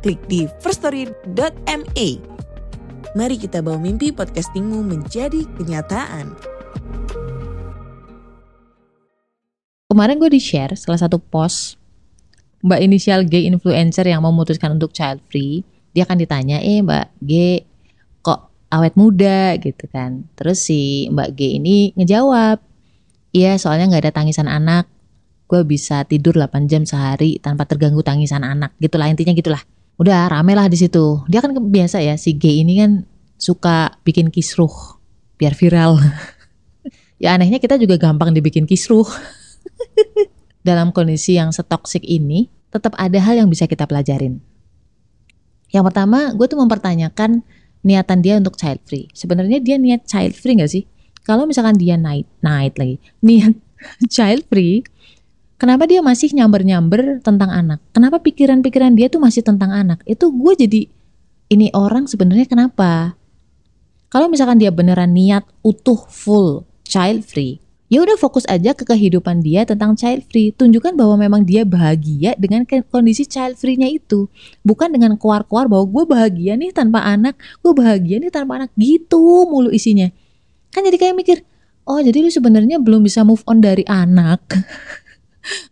klik di firststory.me. Mari kita bawa mimpi podcastingmu menjadi kenyataan. Kemarin gue di-share salah satu post Mbak inisial G influencer yang memutuskan untuk child free. Dia akan ditanya, eh Mbak G kok awet muda gitu kan. Terus si Mbak G ini ngejawab, iya soalnya nggak ada tangisan anak. Gue bisa tidur 8 jam sehari tanpa terganggu tangisan anak. Gitulah intinya gitulah. Udah rame lah di situ. Dia kan biasa ya si G ini kan suka bikin kisruh biar viral. ya anehnya kita juga gampang dibikin kisruh. Dalam kondisi yang setoksik ini, tetap ada hal yang bisa kita pelajarin. Yang pertama, gue tuh mempertanyakan niatan dia untuk child free. Sebenarnya dia niat child free gak sih? Kalau misalkan dia night, night lagi, niat child free, kenapa dia masih nyamber-nyamber tentang anak? Kenapa pikiran-pikiran dia tuh masih tentang anak? Itu gue jadi, ini orang sebenarnya kenapa? Kalau misalkan dia beneran niat utuh full child free, ya udah fokus aja ke kehidupan dia tentang child free. Tunjukkan bahwa memang dia bahagia dengan kondisi child free-nya itu. Bukan dengan keluar-keluar bahwa gue bahagia nih tanpa anak, gue bahagia nih tanpa anak gitu mulu isinya. Kan jadi kayak mikir, oh jadi lu sebenarnya belum bisa move on dari anak.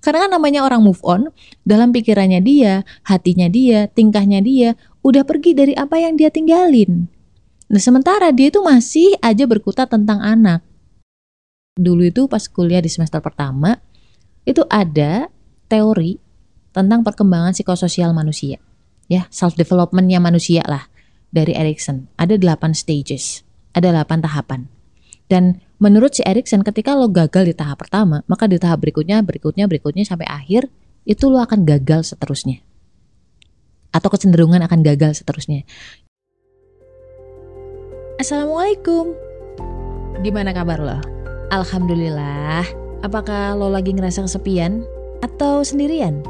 Karena kan namanya orang move on, dalam pikirannya dia, hatinya dia, tingkahnya dia, udah pergi dari apa yang dia tinggalin. Nah sementara dia itu masih aja berkutat tentang anak. Dulu itu pas kuliah di semester pertama, itu ada teori tentang perkembangan psikososial manusia. Ya, self developmentnya manusia lah dari Erikson. Ada 8 stages, ada 8 tahapan. Dan menurut si Erikson ketika lo gagal di tahap pertama, maka di tahap berikutnya, berikutnya, berikutnya sampai akhir itu lo akan gagal seterusnya. Atau kecenderungan akan gagal seterusnya. Assalamualaikum. Gimana kabar lo? Alhamdulillah. Apakah lo lagi ngerasa kesepian atau sendirian?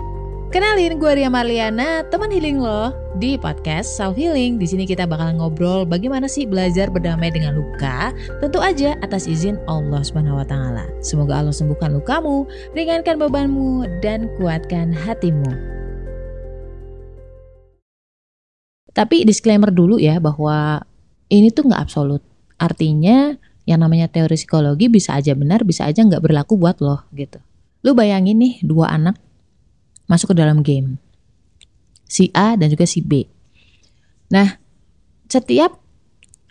Kenalin gue Ria Marliana, teman healing lo di podcast Self Healing. Di sini kita bakal ngobrol bagaimana sih belajar berdamai dengan luka, tentu aja atas izin Allah Subhanahu wa taala. Semoga Allah sembuhkan lukamu, ringankan bebanmu dan kuatkan hatimu. Tapi disclaimer dulu ya bahwa ini tuh nggak absolut. Artinya yang namanya teori psikologi bisa aja benar, bisa aja nggak berlaku buat lo gitu. Lu bayangin nih dua anak masuk ke dalam game. Si A dan juga si B. Nah, setiap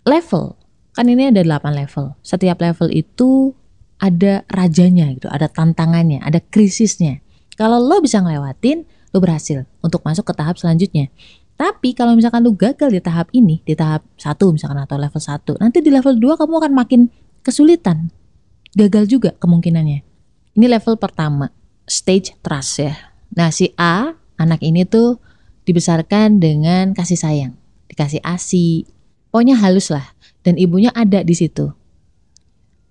level, kan ini ada 8 level. Setiap level itu ada rajanya gitu, ada tantangannya, ada krisisnya. Kalau lo bisa ngelewatin, lo berhasil untuk masuk ke tahap selanjutnya. Tapi kalau misalkan lu gagal di tahap ini, di tahap satu misalkan atau level 1, nanti di level 2 kamu akan makin kesulitan. Gagal juga kemungkinannya. Ini level pertama, stage trust ya. Nah, si A, anak ini tuh dibesarkan dengan kasih sayang, dikasih ASI. Pokoknya halus lah dan ibunya ada di situ.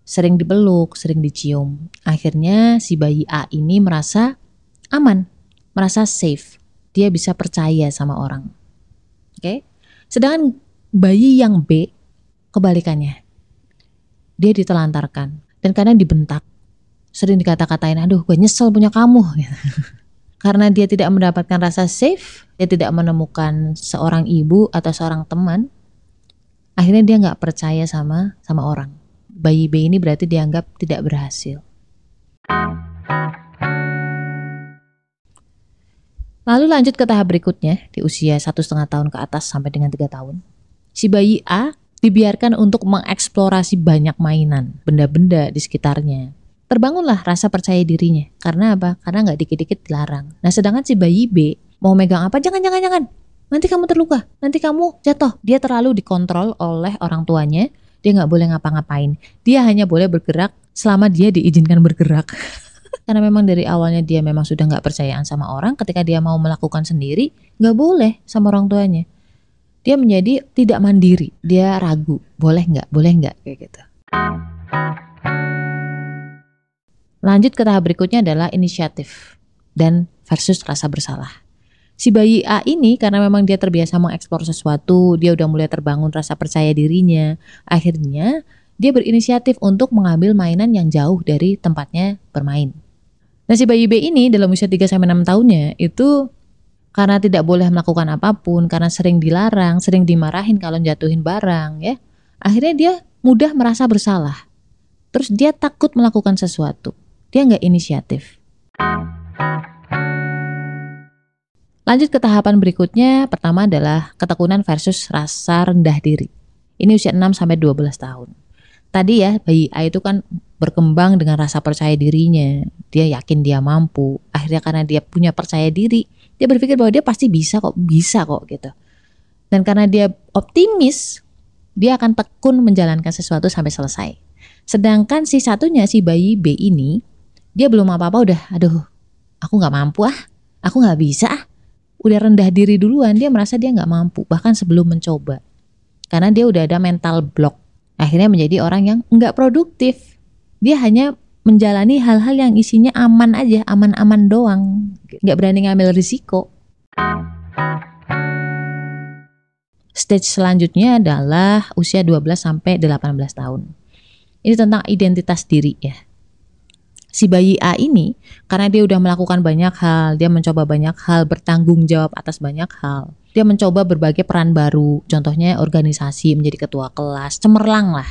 Sering dipeluk, sering dicium. Akhirnya si bayi A ini merasa aman, merasa safe. Dia bisa percaya sama orang. Oke? Okay? Sedangkan bayi yang B kebalikannya. Dia ditelantarkan dan kadang dibentak. Sering dikata-katain, aduh gue nyesel punya kamu. Karena dia tidak mendapatkan rasa safe, dia tidak menemukan seorang ibu atau seorang teman, akhirnya dia nggak percaya sama sama orang. Bayi B ini berarti dianggap tidak berhasil. Lalu lanjut ke tahap berikutnya di usia satu setengah tahun ke atas sampai dengan tiga tahun. Si bayi A dibiarkan untuk mengeksplorasi banyak mainan, benda-benda di sekitarnya. Terbangunlah rasa percaya dirinya. Karena apa? Karena nggak dikit-dikit dilarang. Nah sedangkan si bayi B mau megang apa? Jangan, jangan, jangan. Nanti kamu terluka. Nanti kamu jatuh. Dia terlalu dikontrol oleh orang tuanya. Dia nggak boleh ngapa-ngapain. Dia hanya boleh bergerak selama dia diizinkan bergerak. karena memang dari awalnya dia memang sudah nggak percayaan sama orang ketika dia mau melakukan sendiri nggak boleh sama orang tuanya dia menjadi tidak mandiri dia ragu boleh nggak boleh nggak kayak gitu lanjut ke tahap berikutnya adalah inisiatif dan versus rasa bersalah si bayi A ini karena memang dia terbiasa mengeksplor sesuatu dia udah mulai terbangun rasa percaya dirinya akhirnya dia berinisiatif untuk mengambil mainan yang jauh dari tempatnya bermain Nah si bayi B ini dalam usia 3 sampai 6 tahunnya itu karena tidak boleh melakukan apa pun, karena sering dilarang, sering dimarahin kalau jatuhin barang ya. Akhirnya dia mudah merasa bersalah. Terus dia takut melakukan sesuatu. Dia nggak inisiatif. Lanjut ke tahapan berikutnya, pertama adalah ketekunan versus rasa rendah diri. Ini usia 6 sampai 12 tahun. Tadi ya, bayi A itu kan berkembang dengan rasa percaya dirinya. Dia yakin dia mampu. Akhirnya karena dia punya percaya diri, dia berpikir bahwa dia pasti bisa kok, bisa kok gitu. Dan karena dia optimis, dia akan tekun menjalankan sesuatu sampai selesai. Sedangkan si satunya, si bayi B ini, dia belum apa-apa udah, aduh, aku nggak mampu ah, aku nggak bisa ah. Udah rendah diri duluan, dia merasa dia nggak mampu, bahkan sebelum mencoba. Karena dia udah ada mental block. Akhirnya menjadi orang yang nggak produktif dia hanya menjalani hal-hal yang isinya aman aja, aman-aman doang, nggak berani ngambil risiko. Stage selanjutnya adalah usia 12 sampai 18 tahun. Ini tentang identitas diri ya. Si bayi A ini karena dia udah melakukan banyak hal, dia mencoba banyak hal, bertanggung jawab atas banyak hal. Dia mencoba berbagai peran baru, contohnya organisasi, menjadi ketua kelas, cemerlang lah.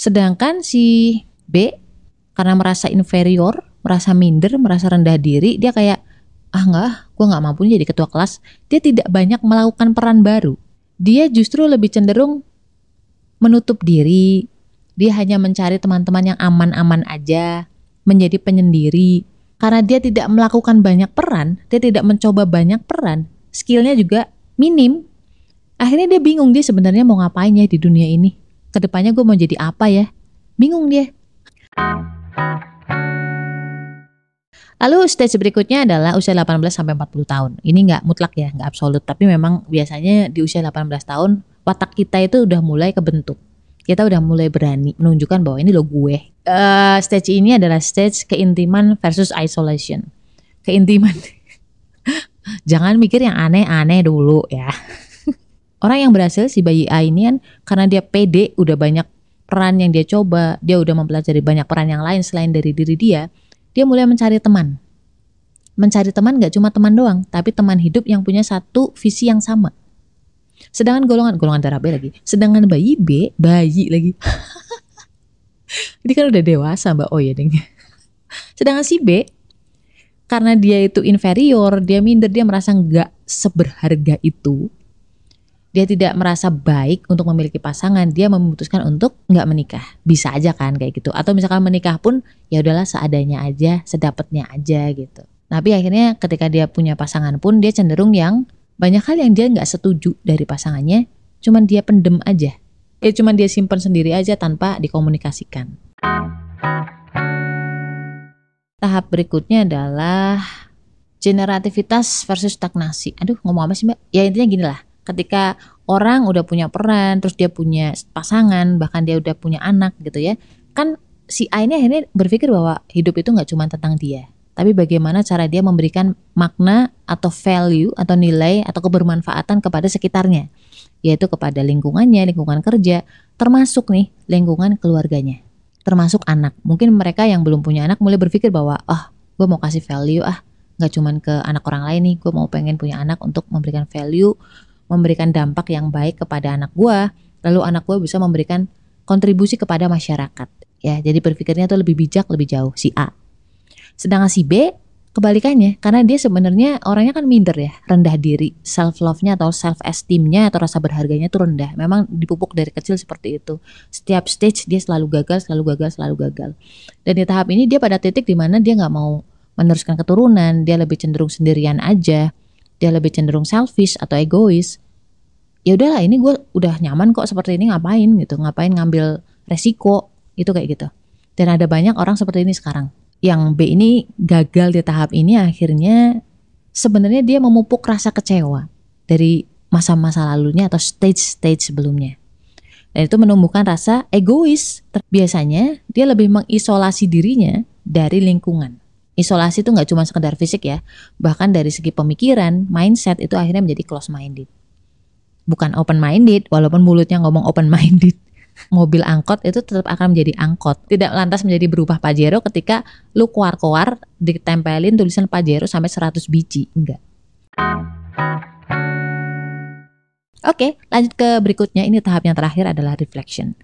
Sedangkan si B karena merasa inferior, merasa minder, merasa rendah diri, dia kayak ah enggak, gue nggak mampu jadi ketua kelas. Dia tidak banyak melakukan peran baru. Dia justru lebih cenderung menutup diri. Dia hanya mencari teman-teman yang aman-aman aja, menjadi penyendiri. Karena dia tidak melakukan banyak peran, dia tidak mencoba banyak peran, skillnya juga minim. Akhirnya dia bingung dia sebenarnya mau ngapain ya di dunia ini. Ke depannya gue mau jadi apa ya? Bingung dia. Lalu stage berikutnya adalah usia 18 sampai 40 tahun. Ini nggak mutlak ya, nggak absolut, tapi memang biasanya di usia 18 tahun watak kita itu udah mulai kebentuk. Kita udah mulai berani menunjukkan bahwa ini lo gue. Uh, stage ini adalah stage keintiman versus isolation. Keintiman. Jangan mikir yang aneh-aneh dulu ya. Orang yang berhasil si bayi A ini kan karena dia pede udah banyak peran yang dia coba, dia udah mempelajari banyak peran yang lain selain dari diri dia, dia mulai mencari teman. Mencari teman gak cuma teman doang, tapi teman hidup yang punya satu visi yang sama. Sedangkan golongan golongan darah B lagi, sedangkan bayi B, bayi lagi. Ini kan udah dewasa mbak, oh ya deng. Sedangkan si B, karena dia itu inferior, dia minder, dia merasa nggak seberharga itu, dia tidak merasa baik untuk memiliki pasangan, dia memutuskan untuk nggak menikah. Bisa aja kan kayak gitu. Atau misalkan menikah pun ya udahlah seadanya aja, sedapatnya aja gitu. Tapi akhirnya ketika dia punya pasangan pun dia cenderung yang banyak hal yang dia nggak setuju dari pasangannya, cuman dia pendem aja. Ya cuman dia simpan sendiri aja tanpa dikomunikasikan. Tahap berikutnya adalah generativitas versus stagnasi. Aduh, ngomong apa sih mbak? Ya intinya gini lah ketika orang udah punya peran, terus dia punya pasangan, bahkan dia udah punya anak gitu ya, kan si A ini akhirnya berpikir bahwa hidup itu nggak cuma tentang dia, tapi bagaimana cara dia memberikan makna atau value atau nilai atau kebermanfaatan kepada sekitarnya, yaitu kepada lingkungannya, lingkungan kerja, termasuk nih lingkungan keluarganya, termasuk anak. Mungkin mereka yang belum punya anak mulai berpikir bahwa, ah, oh, gue mau kasih value ah, nggak cuma ke anak orang lain nih, gue mau pengen punya anak untuk memberikan value memberikan dampak yang baik kepada anak gue, lalu anak gue bisa memberikan kontribusi kepada masyarakat. Ya, jadi berpikirnya tuh lebih bijak, lebih jauh si A. Sedangkan si B kebalikannya, karena dia sebenarnya orangnya kan minder ya, rendah diri, self love-nya atau self esteem-nya atau rasa berharganya tuh rendah. Memang dipupuk dari kecil seperti itu. Setiap stage dia selalu gagal, selalu gagal, selalu gagal. Dan di tahap ini dia pada titik di mana dia nggak mau meneruskan keturunan, dia lebih cenderung sendirian aja, dia lebih cenderung selfish atau egois. Ya udahlah ini gue udah nyaman kok seperti ini ngapain gitu? Ngapain ngambil resiko? Itu kayak gitu. Dan ada banyak orang seperti ini sekarang yang B ini gagal di tahap ini akhirnya sebenarnya dia memupuk rasa kecewa dari masa-masa lalunya atau stage-stage sebelumnya. Dan itu menumbuhkan rasa egois. Biasanya dia lebih mengisolasi dirinya dari lingkungan. Isolasi itu nggak cuma sekedar fisik ya, bahkan dari segi pemikiran, mindset itu akhirnya menjadi close minded. Bukan open minded, walaupun mulutnya ngomong open minded. Mobil angkot itu tetap akan menjadi angkot, tidak lantas menjadi berubah Pajero ketika lu keluar-keluar ditempelin tulisan Pajero sampai 100 biji, enggak. Oke, lanjut ke berikutnya. Ini tahap yang terakhir adalah reflection.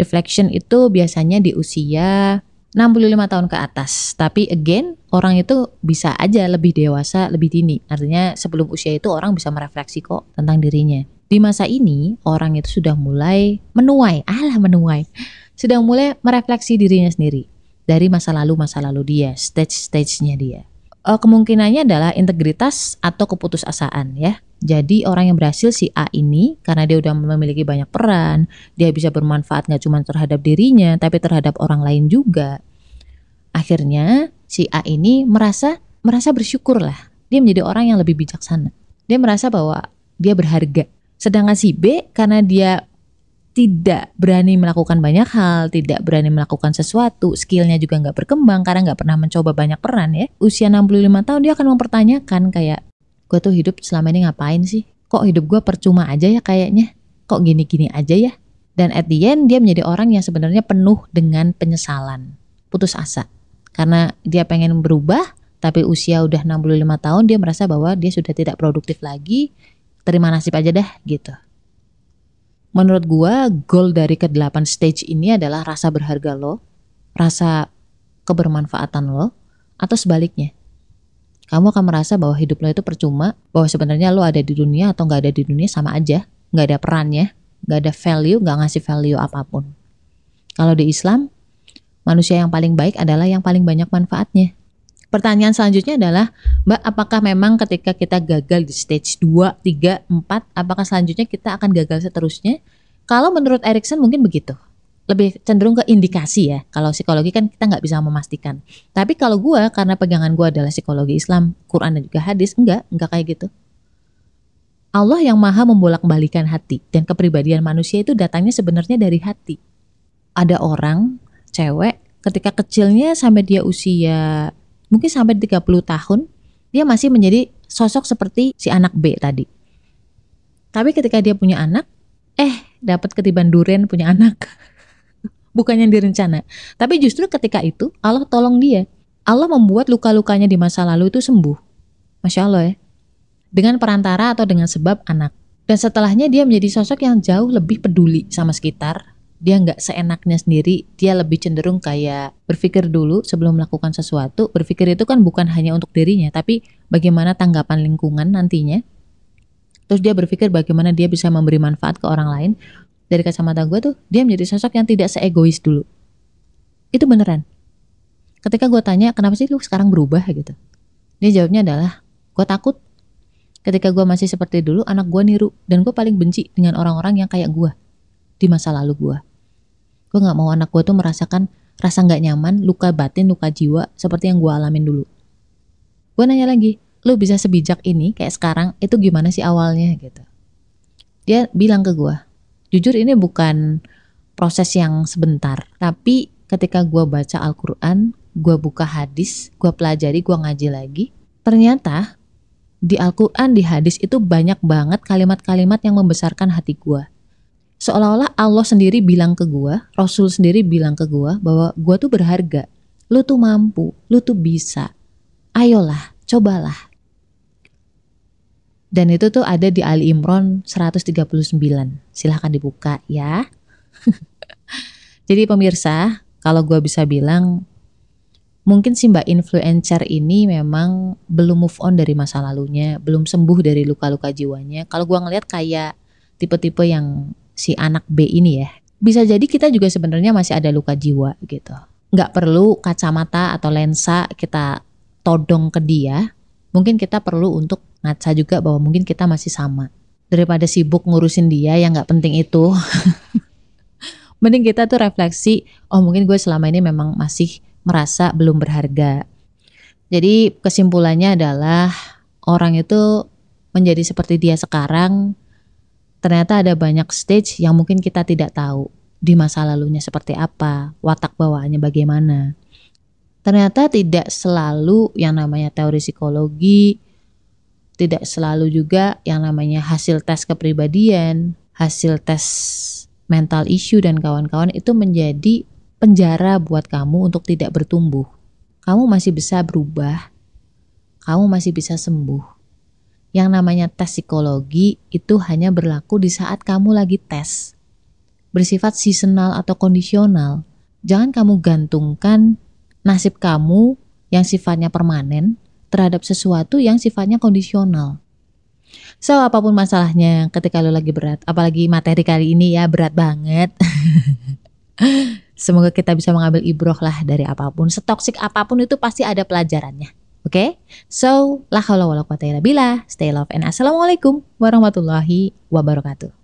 Reflection itu biasanya di usia 65 tahun ke atas. Tapi again, orang itu bisa aja lebih dewasa, lebih dini. Artinya sebelum usia itu orang bisa merefleksi kok tentang dirinya. Di masa ini, orang itu sudah mulai menuai, alah menuai. Sudah mulai merefleksi dirinya sendiri dari masa lalu-masa lalu dia, stage-stage-nya dia. Uh, kemungkinannya adalah integritas atau keputusasaan ya. Jadi orang yang berhasil si A ini karena dia udah memiliki banyak peran, dia bisa bermanfaat nggak cuma terhadap dirinya tapi terhadap orang lain juga. Akhirnya si A ini merasa merasa bersyukur lah. Dia menjadi orang yang lebih bijaksana. Dia merasa bahwa dia berharga. Sedangkan si B karena dia tidak berani melakukan banyak hal, tidak berani melakukan sesuatu, skillnya juga nggak berkembang karena nggak pernah mencoba banyak peran ya. Usia 65 tahun dia akan mempertanyakan kayak gue tuh hidup selama ini ngapain sih? Kok hidup gue percuma aja ya kayaknya? Kok gini-gini aja ya? Dan at the end dia menjadi orang yang sebenarnya penuh dengan penyesalan, putus asa. Karena dia pengen berubah, tapi usia udah 65 tahun dia merasa bahwa dia sudah tidak produktif lagi, terima nasib aja dah gitu. Menurut gua, goal dari ke-8 stage ini adalah rasa berharga lo, rasa kebermanfaatan lo, atau sebaliknya kamu akan merasa bahwa hidup lo itu percuma, bahwa sebenarnya lo ada di dunia atau nggak ada di dunia sama aja, nggak ada perannya, nggak ada value, nggak ngasih value apa pun. Kalau di Islam, manusia yang paling baik adalah yang paling banyak manfaatnya. Pertanyaan selanjutnya adalah, Mbak, apakah memang ketika kita gagal di stage 2, 3, 4, apakah selanjutnya kita akan gagal seterusnya? Kalau menurut Erikson mungkin begitu lebih cenderung ke indikasi ya. Kalau psikologi kan kita nggak bisa memastikan. Tapi kalau gue karena pegangan gue adalah psikologi Islam, Quran dan juga hadis, enggak, enggak kayak gitu. Allah yang maha membolak-balikan hati dan kepribadian manusia itu datangnya sebenarnya dari hati. Ada orang, cewek, ketika kecilnya sampai dia usia mungkin sampai 30 tahun, dia masih menjadi sosok seperti si anak B tadi. Tapi ketika dia punya anak, eh dapat ketiban duren punya anak. bukan yang direncana. Tapi justru ketika itu Allah tolong dia. Allah membuat luka-lukanya di masa lalu itu sembuh. Masya Allah ya. Dengan perantara atau dengan sebab anak. Dan setelahnya dia menjadi sosok yang jauh lebih peduli sama sekitar. Dia nggak seenaknya sendiri, dia lebih cenderung kayak berpikir dulu sebelum melakukan sesuatu. Berpikir itu kan bukan hanya untuk dirinya, tapi bagaimana tanggapan lingkungan nantinya. Terus dia berpikir bagaimana dia bisa memberi manfaat ke orang lain. Dari kacamata gue tuh dia menjadi sosok yang tidak seegois dulu. Itu beneran. Ketika gue tanya kenapa sih lu sekarang berubah? gitu. Dia jawabnya adalah gue takut. Ketika gue masih seperti dulu anak gue niru. Dan gue paling benci dengan orang-orang yang kayak gue di masa lalu gue gue nggak mau anak gue tuh merasakan rasa nggak nyaman luka batin luka jiwa seperti yang gue alamin dulu. Gue nanya lagi lu bisa sebijak ini kayak sekarang itu gimana sih awalnya? Gitu. Dia bilang ke gue Jujur ini bukan proses yang sebentar, tapi ketika gue baca Al-Quran, gue buka hadis, gue pelajari, gue ngaji lagi, ternyata di Al-Quran, di hadis itu banyak banget kalimat-kalimat yang membesarkan hati gue. Seolah-olah Allah sendiri bilang ke gue, Rasul sendiri bilang ke gue bahwa gue tuh berharga, lu tuh mampu, lu tuh bisa. Ayolah, cobalah, dan itu tuh ada di Ali Imran 139. Silahkan dibuka ya. Jadi pemirsa, kalau gue bisa bilang, mungkin si mbak influencer ini memang belum move on dari masa lalunya, belum sembuh dari luka-luka jiwanya. Kalau gue ngeliat kayak tipe-tipe yang si anak B ini ya, bisa jadi kita juga sebenarnya masih ada luka jiwa gitu. Nggak perlu kacamata atau lensa kita todong ke dia, mungkin kita perlu untuk ngaca juga bahwa mungkin kita masih sama daripada sibuk ngurusin dia yang nggak penting itu mending kita tuh refleksi oh mungkin gue selama ini memang masih merasa belum berharga. Jadi kesimpulannya adalah orang itu menjadi seperti dia sekarang ternyata ada banyak stage yang mungkin kita tidak tahu di masa lalunya seperti apa, watak bawaannya bagaimana. Ternyata tidak selalu yang namanya teori psikologi, tidak selalu juga yang namanya hasil tes kepribadian, hasil tes mental issue dan kawan-kawan itu menjadi penjara buat kamu untuk tidak bertumbuh. Kamu masih bisa berubah, kamu masih bisa sembuh. Yang namanya tes psikologi itu hanya berlaku di saat kamu lagi tes. Bersifat seasonal atau kondisional. Jangan kamu gantungkan nasib kamu yang sifatnya permanen terhadap sesuatu yang sifatnya kondisional. So apa pun masalahnya ketika lo lagi berat, apalagi materi kali ini ya berat banget. Semoga kita bisa mengambil ibroh lah dari apa pun. Setoksik apa pun itu pasti ada pelajarannya. Oke? Okay? So, la haula wala quwata illa billah. Stay love and assalamualaikum warahmatullahi wabarakatuh.